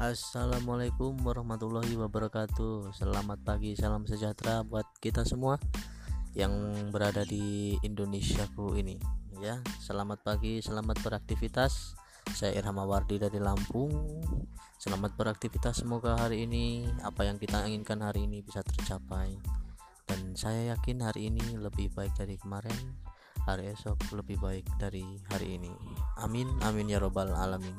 Assalamualaikum warahmatullahi wabarakatuh. Selamat pagi, salam sejahtera buat kita semua Yang berada di Indonesiaku ini. Ya Selamat pagi, selamat beraktivitas. Saya Irham Wardi dari Lampung. Selamat beraktivitas, semoga hari ini Apa yang kita inginkan hari ini bisa tercapai. Dan saya yakin hari ini lebih baik dari kemarin Hari esok lebih baik dari hari ini. Amin, amin ya robbal alamin.